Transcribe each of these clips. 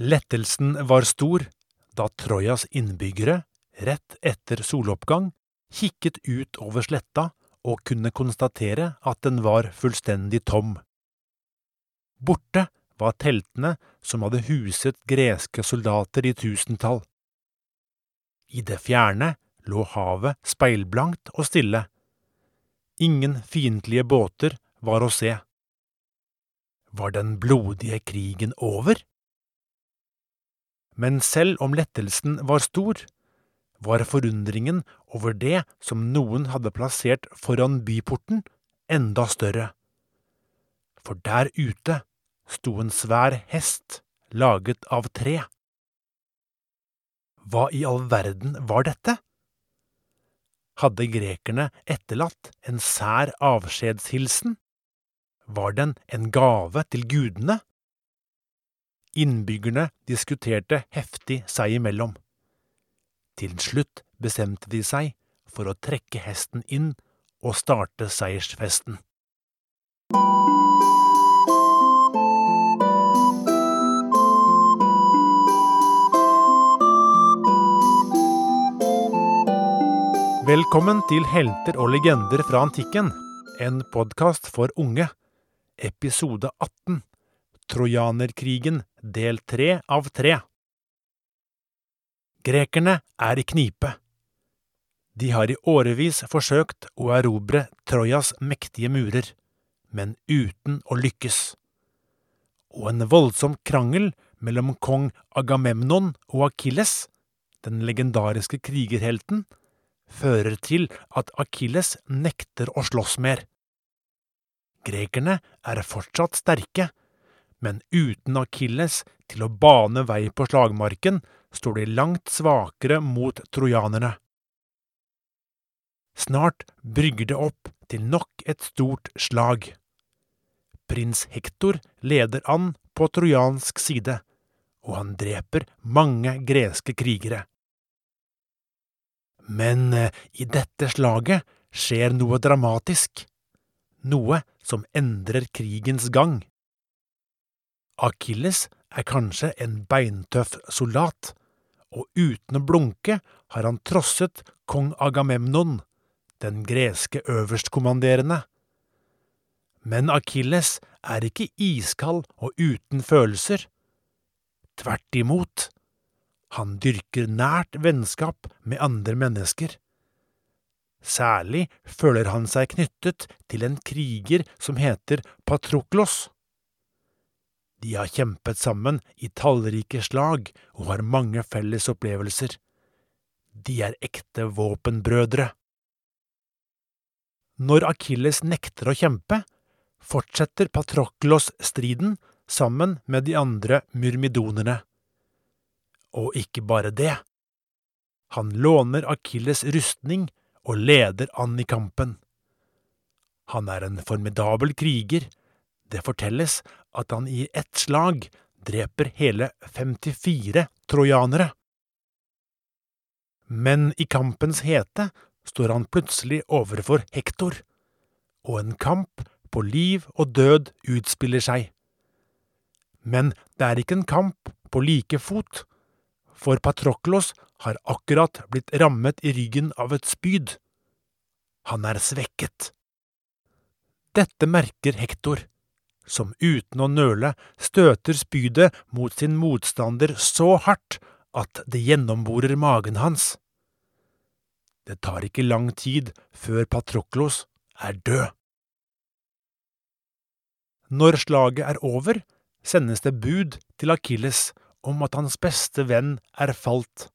Lettelsen var stor da Trojas innbyggere, rett etter soloppgang, kikket ut over sletta og kunne konstatere at den var fullstendig tom. Borte var teltene som hadde huset greske soldater i tusentall. I det fjerne lå havet speilblankt og stille. Ingen fiendtlige båter var å se. Var den blodige krigen over? Men selv om lettelsen var stor, var forundringen over det som noen hadde plassert foran byporten, enda større. For der ute sto en svær hest laget av tre. Hva i all verden var dette? Hadde grekerne etterlatt en sær avskjedshilsen? Var den en gave til gudene? Innbyggerne diskuterte heftig seg imellom. Til slutt bestemte de seg for å trekke hesten inn og starte seiersfesten. Velkommen til Helter og legender fra antikken, en podkast for unge. Episode 18 Trojanerkrigen del tre av tre. Grekerne er i knipe. De har i årevis forsøkt å erobre Trojas mektige murer, men uten å lykkes. Og en voldsom krangel mellom kong Agamemnon og Akilles, den legendariske krigerhelten, fører til at Akilles nekter å slåss mer. Grekerne er fortsatt sterke, men uten Akilles til å bane vei på slagmarken står de langt svakere mot trojanerne. Snart brygger det opp til nok et stort slag. Prins Hektor leder an på trojansk side, og han dreper mange greske krigere. Men eh, i dette slaget skjer noe dramatisk, noe som endrer krigens gang. Akilles er kanskje en beintøff soldat, og uten å blunke har han trosset kong Agamemnon, den greske øverstkommanderende. Men Akilles er ikke iskald og uten følelser. Tvert imot. Han dyrker nært vennskap med andre mennesker. Særlig føler han seg knyttet til en kriger som heter Patroklos. De har kjempet sammen i tallrike slag og har mange felles opplevelser. De er ekte våpenbrødre. Når Akilles nekter å kjempe, fortsetter Patroklos striden sammen med de andre myrmidonerne. Og ikke bare det. Han låner Akilles rustning og leder an i kampen. Han er en formidabel kriger. Det fortelles at han i ett slag dreper hele 54 trojanere. Men i kampens hete står han plutselig overfor Hektor, og en kamp på liv og død utspiller seg. Men det er ikke en kamp på like fot for Patroklos har akkurat blitt rammet i ryggen av et spyd. Han er svekket. Dette merker Hektor, som uten å nøle støter spydet mot sin motstander så hardt at det gjennomborer magen hans. Det tar ikke lang tid før Patroklos er død. Når slaget er over, sendes det bud til Akilles om at hans beste venn er falt.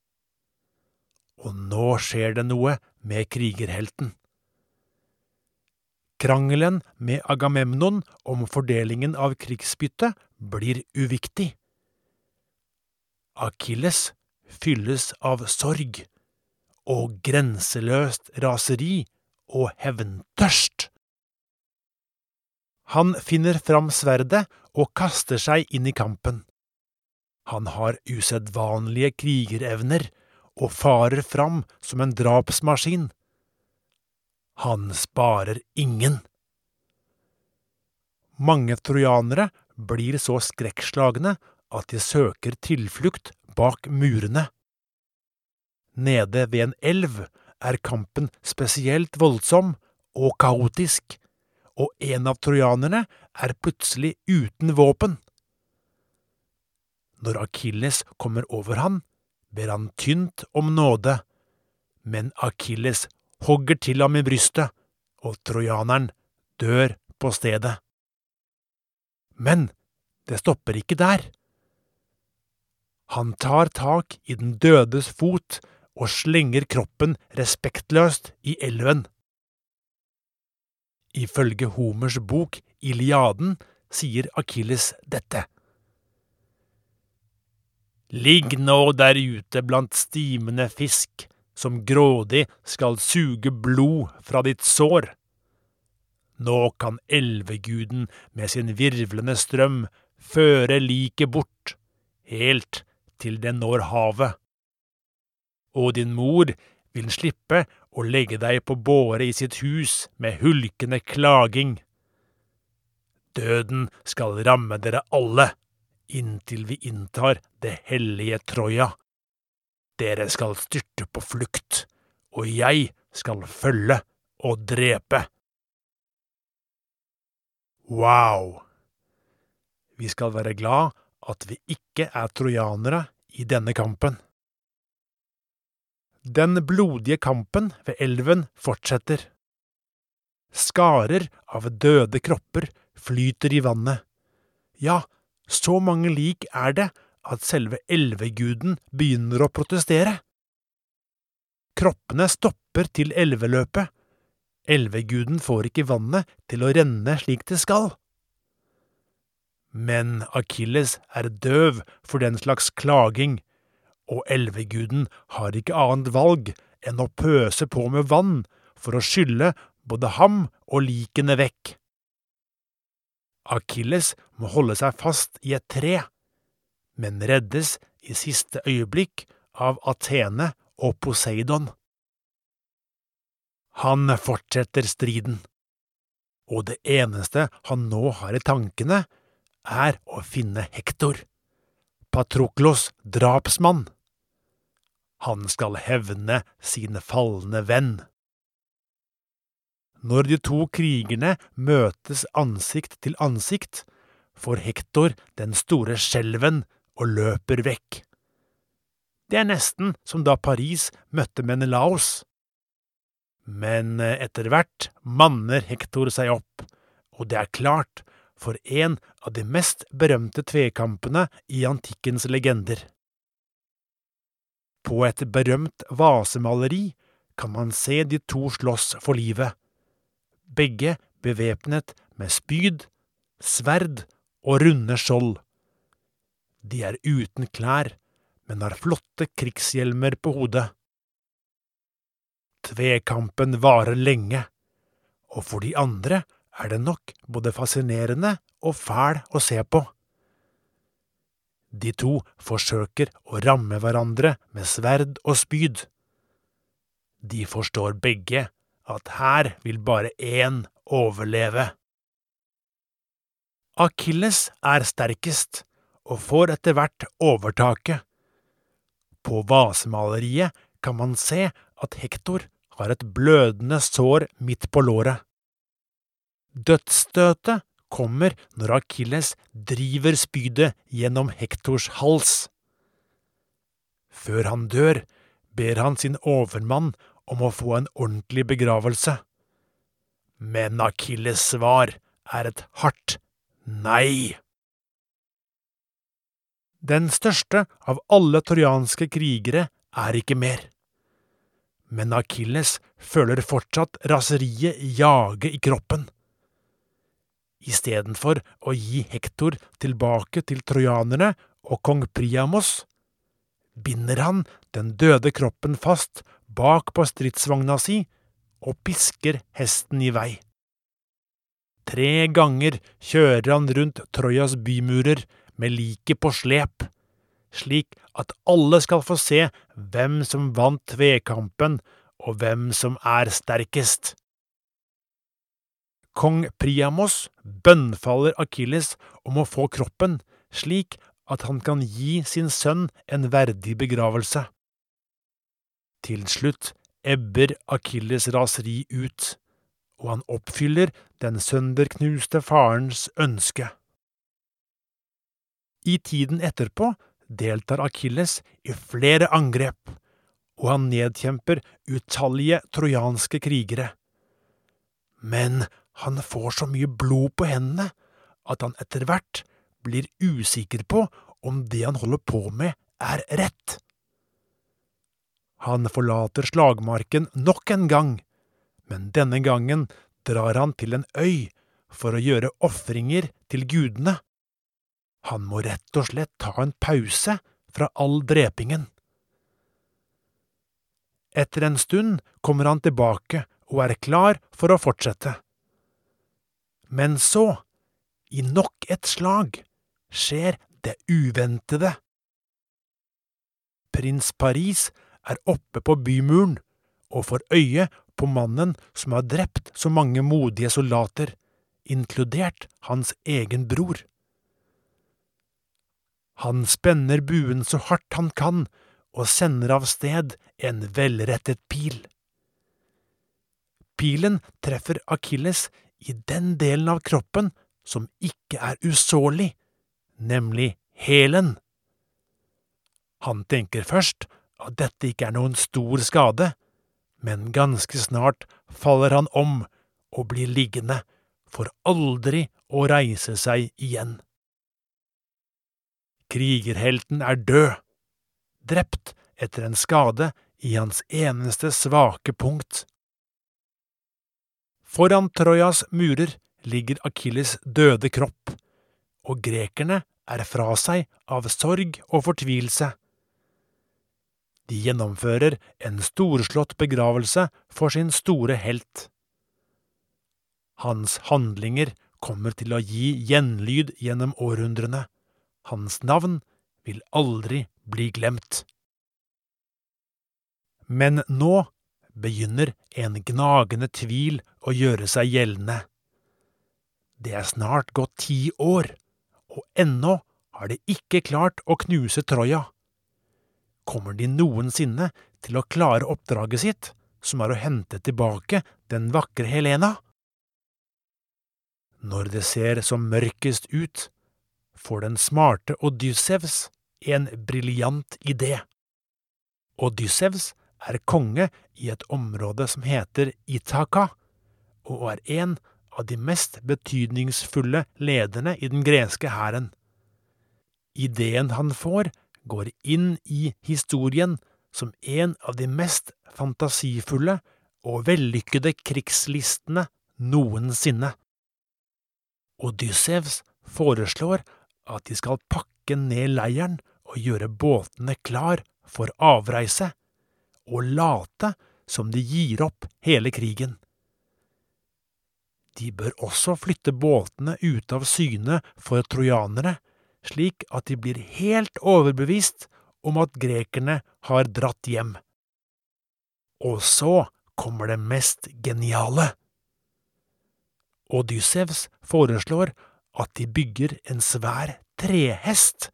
Og nå skjer det noe med krigerhelten. Krangelen med Agamemnon om fordelingen av krigsbyttet blir uviktig. Akilles fylles av sorg og grenseløst raseri og hevntørst. Han finner fram sverdet og kaster seg inn i kampen. Han har usedvanlige krigerevner og farer fram som en drapsmaskin. Han sparer ingen. Mange trojanere blir så skrekkslagne at de søker tilflukt bak murene. Nede ved en elv er kampen spesielt voldsom og kaotisk, og en av trojanerne er plutselig uten våpen. Når Akilles kommer over han, ber han tynt om nåde, men Akilles hogger til ham i brystet, og trojaneren dør på stedet. Men det stopper ikke der. Han tar tak i den dødes fot og slenger kroppen respektløst i elven. Ifølge Homers bok Iliaden sier Akilles dette. Ligg nå der ute blant stimende fisk, som grådig skal suge blod fra ditt sår. Nå kan elveguden med sin virvlende strøm føre liket bort, helt til det når havet. Og din mor vil slippe å legge deg på båre i sitt hus med hulkende klaging. Døden skal ramme dere alle inntil vi inntar det hellige Troja. Dere skal styrte på flukt, og jeg skal følge og drepe. Wow! Vi skal være glad at vi ikke er trojanere i denne kampen. Den blodige kampen ved elven fortsetter. Skarer av døde kropper flyter i vannet. Ja, så mange lik er det at selve elveguden begynner å protestere. Kroppene stopper til elveløpet. Elveguden får ikke vannet til å renne slik det skal. Men Akilles er døv for den slags klaging, og elveguden har ikke annet valg enn å pøse på med vann for å skylle både ham og likene vekk. Akilles må holde seg fast i et tre, men reddes i siste øyeblikk av Atene og Poseidon. Han fortsetter striden, og det eneste han nå har i tankene, er å finne Hektor, Patroklos drapsmann. Han skal hevne sin falne venn. Når de to krigerne møtes ansikt til ansikt, får Hektor den store skjelven og løper vekk. Det er nesten som da Paris møtte Menelaos. Men etter hvert manner Hektor seg opp, og det er klart for en av de mest berømte tvekampene i antikkens legender. På et berømt vasemaleri kan man se de to slåss for livet, begge bevæpnet med spyd, sverd og runde skjold. De er uten klær, men har flotte krigshjelmer på hodet. Tvekampen varer lenge, og for de andre er den nok både fascinerende og fæl å se på. De to forsøker å ramme hverandre med sverd og spyd. De forstår begge at her vil bare én overleve. Akilles er sterkest og får etter hvert overtaket. På vasemaleriet kan man se at Hektor har et blødende sår midt på låret. Dødsstøtet kommer når Akilles driver spydet gjennom Hektors hals. Før han dør, ber han sin overmann om å få en ordentlig begravelse. Men Akilles svar er et hardt nei. Den største av alle trojanske krigere er ikke mer. Men Akilles føler fortsatt raseriet jage i kroppen. Istedenfor å gi Hektor tilbake til trojanerne og kong Priamos, binder han den døde kroppen fast bak på stridsvogna si og pisker hesten i vei. Tre ganger kjører han rundt Trojas bymurer med liket på slep, slik at alle skal få se hvem som vant tvekampen og hvem som er sterkest. Kong Priamos bønnfaller Akilles om å få kroppen, slik at han kan gi sin sønn en verdig begravelse. Til slutt ebber Akilles raseri ut, og han oppfyller den sønderknuste farens ønske. I tiden etterpå deltar Akilles i flere angrep, og han nedkjemper utallige trojanske krigere. Men han får så mye blod på hendene at han etter hvert blir usikker på om det han holder på med, er rett. Han forlater slagmarken nok en gang, men denne gangen drar han til en øy for å gjøre ofringer til gudene. Han må rett og slett ta en pause fra all drepingen. Etter en stund kommer han tilbake og er klar for å fortsette. Men så, i nok et slag, skjer det uventede. Prins Paris er oppe på bymuren og får øye på mannen som har drept så mange modige soldater, inkludert hans egen bror. Han spenner buen så hardt han kan og sender av sted en velrettet pil. Pilen treffer Akilles i den delen av kroppen som ikke er usårlig, nemlig hælen. Han tenker først at dette ikke er noen stor skade, men ganske snart faller han om og blir liggende, for aldri å reise seg igjen. Krigerhelten er død, drept etter en skade i hans eneste svake punkt. Foran Trojas murer ligger Akilles døde kropp, og grekerne er fra seg av sorg og fortvilelse. De gjennomfører en storslått begravelse for sin store helt. Hans handlinger kommer til å gi gjenlyd gjennom århundrene. Hans navn vil aldri bli glemt. Men nå begynner en gnagende tvil å gjøre seg gjeldende. Det er snart gått ti år, og ennå har de ikke klart å knuse Troja. Kommer de noensinne til å klare oppdraget sitt, som er å hente tilbake den vakre Helena? Når det ser som mørkest ut, får den smarte Odyssevs en briljant idé. Odyssevs er konge i et område som heter Itaka, og er en av de mest betydningsfulle lederne i den greske hæren. Ideen han får, går inn i historien som en av de mest fantasifulle og vellykkede krigslistene noensinne. Odyssevs foreslår at de skal pakke ned leiren og gjøre båtene klar for avreise, og late som de gir opp hele krigen. De bør også flytte båtene ute av syne for trojanere, slik at de blir helt overbevist om at grekerne har dratt hjem. Og så kommer det mest geniale. Odyssevs foreslår at de bygger en svær trehest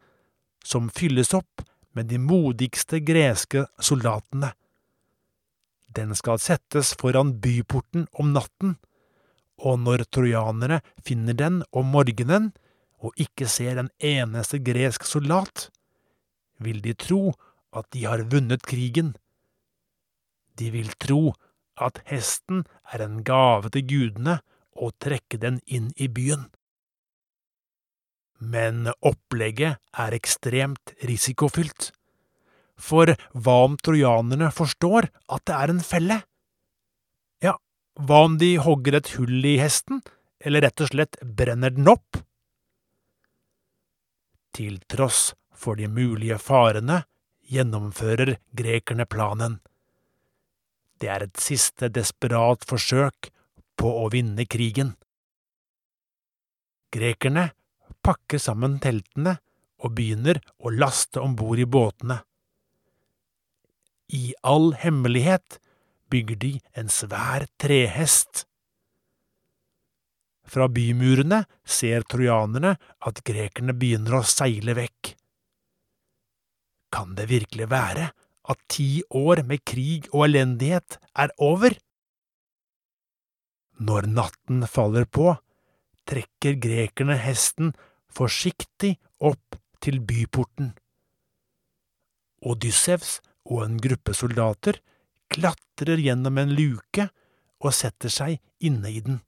som fylles opp med de modigste greske soldatene. Den skal settes foran byporten om natten, og når trojanere finner den om morgenen og ikke ser en eneste gresk soldat, vil de tro at de har vunnet krigen. De vil tro at hesten er en gave til gudene og trekke den inn i byen. Men opplegget er ekstremt risikofylt. For hva om trojanerne forstår at det er en felle? Ja, hva om de hogger et hull i hesten, eller rett og slett brenner den opp? Til tross for de mulige farene gjennomfører grekerne planen. Det er et siste desperat forsøk på å vinne krigen. Grekerne pakker sammen teltene og begynner å laste om bord i båtene. I all hemmelighet bygger de en svær trehest. Fra bymurene ser trojanerne at grekerne begynner å seile vekk, Kan det virkelig være at ti år med krig og elendighet er over? Når natten faller på, trekker grekerne hesten forsiktig opp til byporten. Odyssevs og en gruppe soldater klatrer gjennom en luke og setter seg inne i den.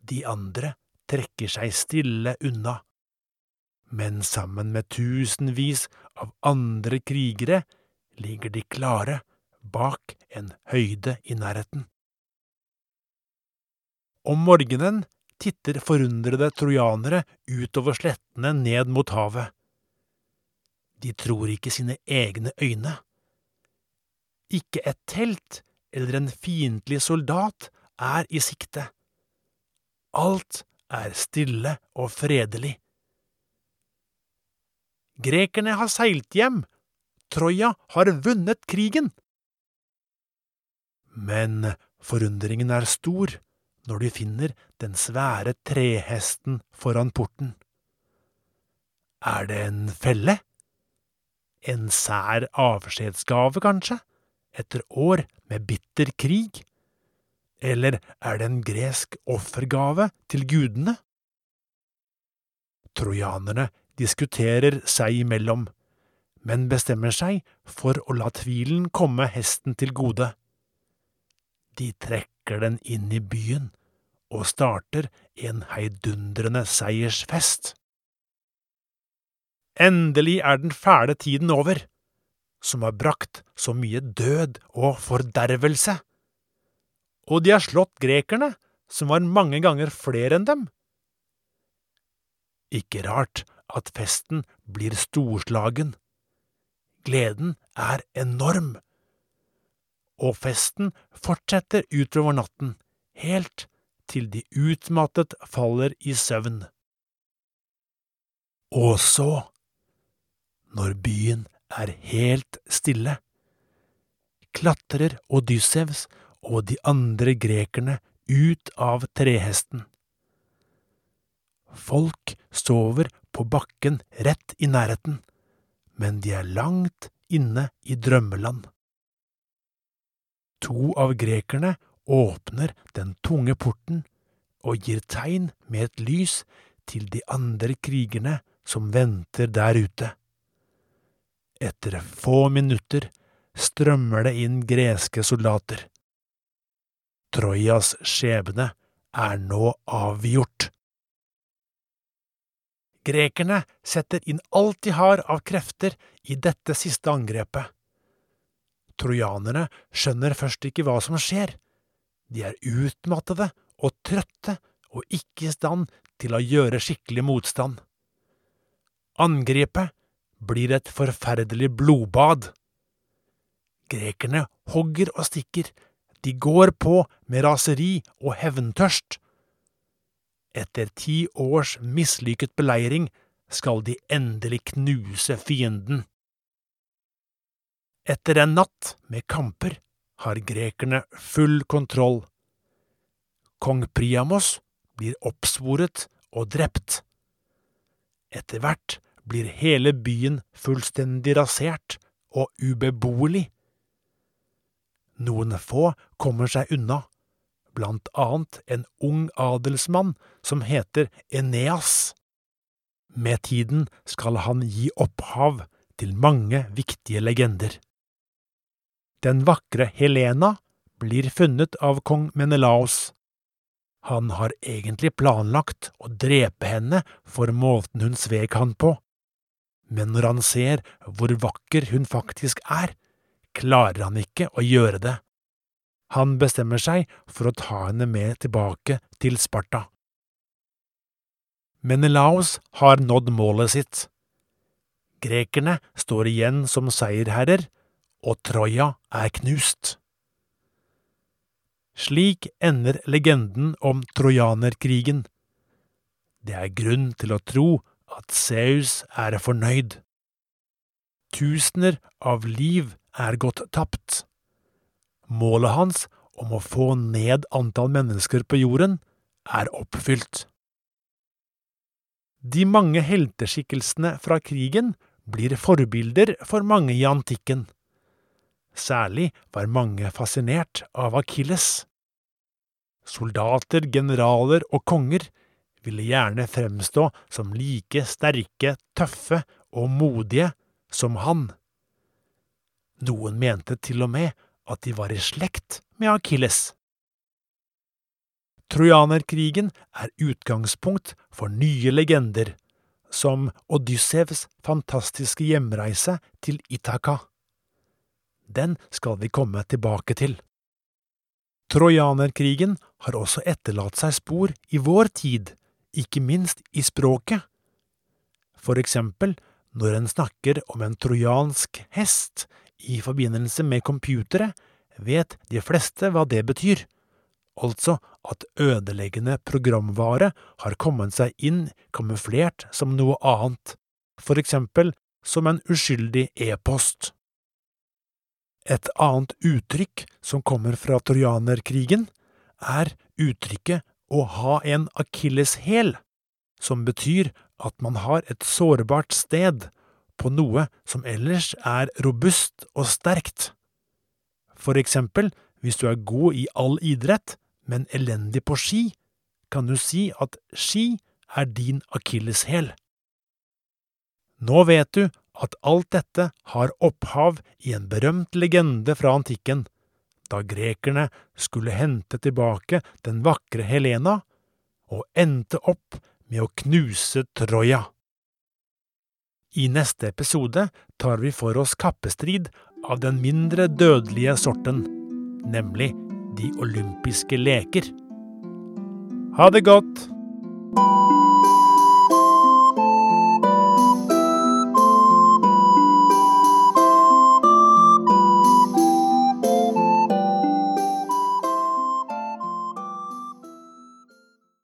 De andre trekker seg stille unna, men sammen med tusenvis av andre krigere ligger de klare bak en høyde i nærheten. Om morgenen titter forundrede trojanere utover slettene ned mot havet. De tror ikke sine egne øyne. Ikke et telt eller en fiendtlig soldat er i sikte. Alt er stille og fredelig. Grekerne har seilt hjem. Troja har vunnet krigen. Men forundringen er stor når de finner den svære trehesten foran porten. Er det en felle? En sær avskjedsgave, kanskje, etter år med bitter krig? Eller er det en gresk offergave til gudene? Trojanerne diskuterer seg imellom, men bestemmer seg for å la tvilen komme hesten til gode. De trekker den inn i byen og starter en heidundrende seiersfest. Endelig er den fæle tiden over, som har brakt så mye død og fordervelse. Og de har slått grekerne, som var mange ganger flere enn dem. Ikke rart at festen blir storslagen. Gleden er enorm. Og festen fortsetter utover natten, helt til de utmattet faller i søvn. Og så, når byen er helt stille, klatrer Odyssevs og de andre grekerne ut av trehesten. Folk sover på bakken rett i nærheten, men de er langt inne i drømmeland. To av grekerne åpner den tunge porten og gir tegn med et lys til de andre krigerne som venter der ute. Etter få minutter strømmer det inn greske soldater. Trojas skjebne er nå avgjort. Grekerne setter inn alt de har av krefter i dette siste angrepet. Trojanerne skjønner først ikke hva som skjer. De er utmattede og trøtte og ikke i stand til å gjøre skikkelig motstand. Angrepet blir et forferdelig blodbad. Grekerne hogger og stikker, de går på med raseri og hevntørst. Etter ti års mislykket beleiring skal de endelig knuse fienden. Etter en natt med kamper har grekerne full kontroll. Kong Priamos blir oppsvoret og drept. Etter hvert blir hele byen fullstendig rasert og ubeboelig. Noen få kommer seg unna, blant annet en ung adelsmann som heter Eneas. Med tiden skal han gi opphav til mange viktige legender. Den vakre Helena blir funnet av kong Menelaos. Han har egentlig planlagt å drepe henne for måten hun svek han på, men når han ser hvor vakker hun faktisk er, klarer han ikke å gjøre det. Han bestemmer seg for å ta henne med tilbake til Sparta. Menelaos har nådd målet sitt. Grekerne står igjen som seierherrer, og Troja er knust. Slik ender legenden om trojanerkrigen. Det er grunn til å tro at Zeus er fornøyd. Tusener av liv er gått tapt. Målet hans om å få ned antall mennesker på jorden er oppfylt. De mange helteskikkelsene fra krigen blir forbilder for mange i antikken. Særlig var mange fascinert av Akilles. Soldater, generaler og konger ville gjerne fremstå som like sterke, tøffe og modige som han. Noen mente til og med at de var i slekt med Akilles. Trojanerkrigen er utgangspunkt for nye legender, som Odyssevs fantastiske hjemreise til Itaka. Den skal vi komme tilbake til. Trojanerkrigen har også etterlatt seg spor i vår tid, ikke minst i språket. For eksempel når en snakker om en trojansk hest i forbindelse med computere, vet de fleste hva det betyr altså at ødeleggende programvare har kommet seg inn kamuflert som noe annet, for eksempel som en uskyldig e-post. Et annet uttrykk som kommer fra trojanerkrigen, er uttrykket å ha en akilleshæl, som betyr at man har et sårbart sted på noe som ellers er robust og sterkt. For eksempel hvis du er god i all idrett, men elendig på ski, kan du si at ski er din akilleshæl. Nå vet du at alt dette har opphav i en berømt legende fra antikken, da grekerne skulle hente tilbake den vakre Helena, og endte opp med å knuse Troja. I neste episode tar vi for oss kappestrid av den mindre dødelige sorten, nemlig de olympiske leker. Ha det godt!